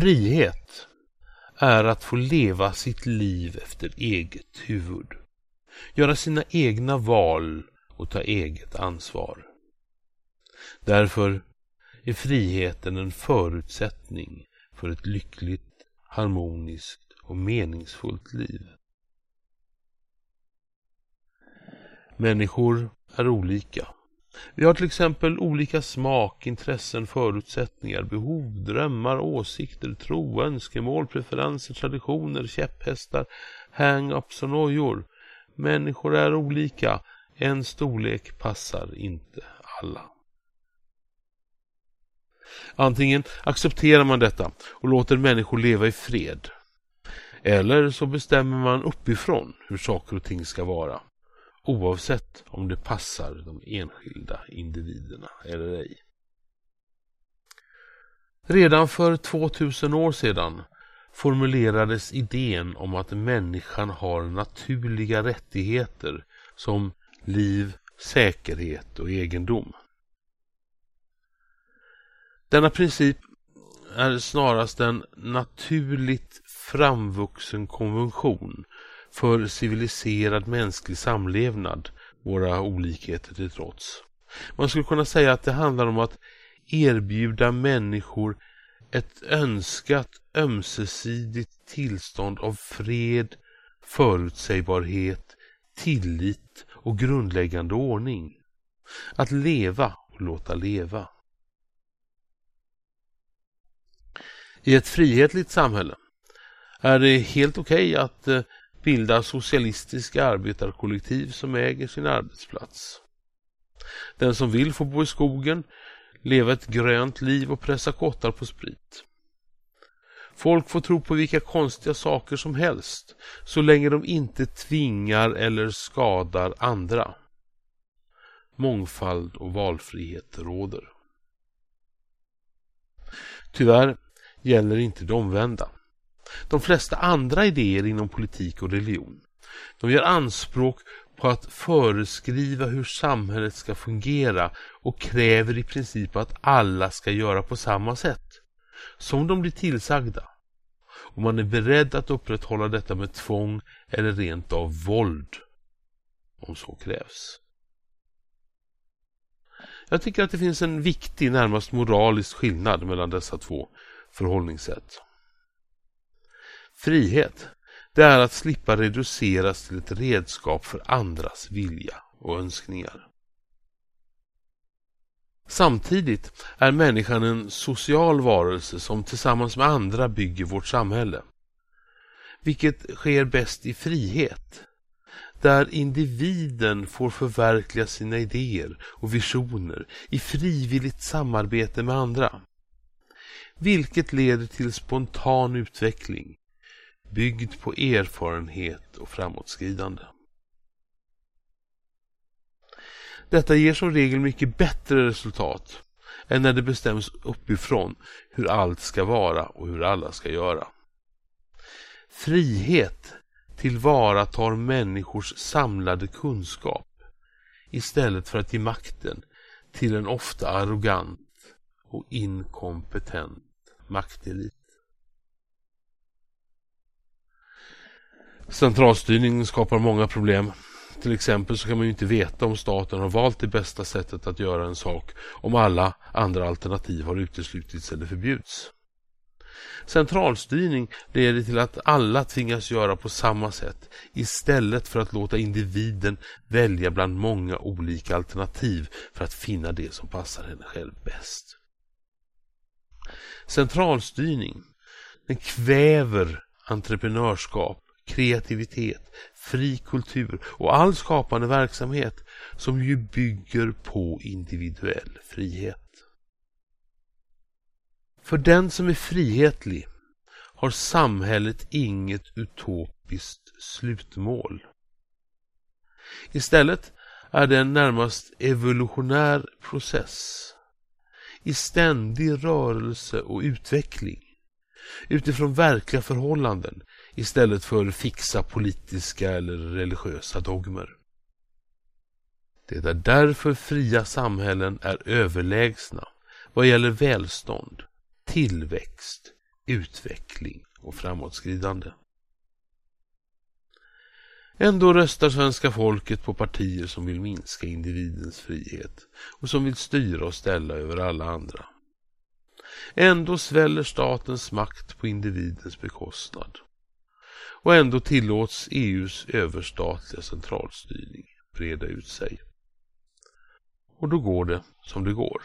Frihet är att få leva sitt liv efter eget huvud. Göra sina egna val och ta eget ansvar. Därför är friheten en förutsättning för ett lyckligt, harmoniskt och meningsfullt liv. Människor är olika. Vi har till exempel olika smak, intressen, förutsättningar, behov, drömmar, åsikter, tro, önskemål, preferenser, traditioner, käpphästar, hang-ups och nojor. Människor är olika. En storlek passar inte alla. Antingen accepterar man detta och låter människor leva i fred. Eller så bestämmer man uppifrån hur saker och ting ska vara oavsett om det passar de enskilda individerna eller ej. Redan för 2000 år sedan formulerades idén om att människan har naturliga rättigheter som liv, säkerhet och egendom. Denna princip är snarast en naturligt framvuxen konvention för civiliserad mänsklig samlevnad, våra olikheter till trots. Man skulle kunna säga att det handlar om att erbjuda människor ett önskat ömsesidigt tillstånd av fred, förutsägbarhet, tillit och grundläggande ordning. Att leva och låta leva. I ett frihetligt samhälle är det helt okej okay att eh, bilda socialistiska arbetarkollektiv som äger sin arbetsplats. Den som vill får bo i skogen, leva ett grönt liv och pressa kottar på sprit. Folk får tro på vilka konstiga saker som helst så länge de inte tvingar eller skadar andra. Mångfald och valfrihet råder. Tyvärr gäller inte det omvända. De flesta andra idéer inom politik och religion de gör anspråk på att föreskriva hur samhället ska fungera och kräver i princip att alla ska göra på samma sätt som de blir tillsagda. Och man är beredd att upprätthålla detta med tvång eller rent av våld om så krävs. Jag tycker att det finns en viktig, närmast moralisk skillnad mellan dessa två förhållningssätt. Frihet, det är att slippa reduceras till ett redskap för andras vilja och önskningar. Samtidigt är människan en social varelse som tillsammans med andra bygger vårt samhälle. Vilket sker bäst i frihet, där individen får förverkliga sina idéer och visioner i frivilligt samarbete med andra. Vilket leder till spontan utveckling, byggd på erfarenhet och framåtskridande. Detta ger som regel mycket bättre resultat än när det bestäms uppifrån hur allt ska vara och hur alla ska göra. Frihet tillvaratar människors samlade kunskap istället för att ge makten till en ofta arrogant och inkompetent maktelit. Centralstyrning skapar många problem. Till exempel så kan man ju inte veta om staten har valt det bästa sättet att göra en sak om alla andra alternativ har uteslutits eller förbjuds. Centralstyrning leder till att alla tvingas göra på samma sätt istället för att låta individen välja bland många olika alternativ för att finna det som passar henne själv bäst. Centralstyrning den kväver entreprenörskap kreativitet, fri kultur och all skapande verksamhet som ju bygger på individuell frihet. För den som är frihetlig har samhället inget utopiskt slutmål. Istället är det en närmast evolutionär process i ständig rörelse och utveckling utifrån verkliga förhållanden istället för fixa politiska eller religiösa dogmer. Det är därför fria samhällen är överlägsna vad gäller välstånd, tillväxt, utveckling och framåtskridande. Ändå röstar svenska folket på partier som vill minska individens frihet och som vill styra och ställa över alla andra. Ändå sväller statens makt på individens bekostnad. Och ändå tillåts EUs överstatliga centralstyrning breda ut sig. Och då går det som det går.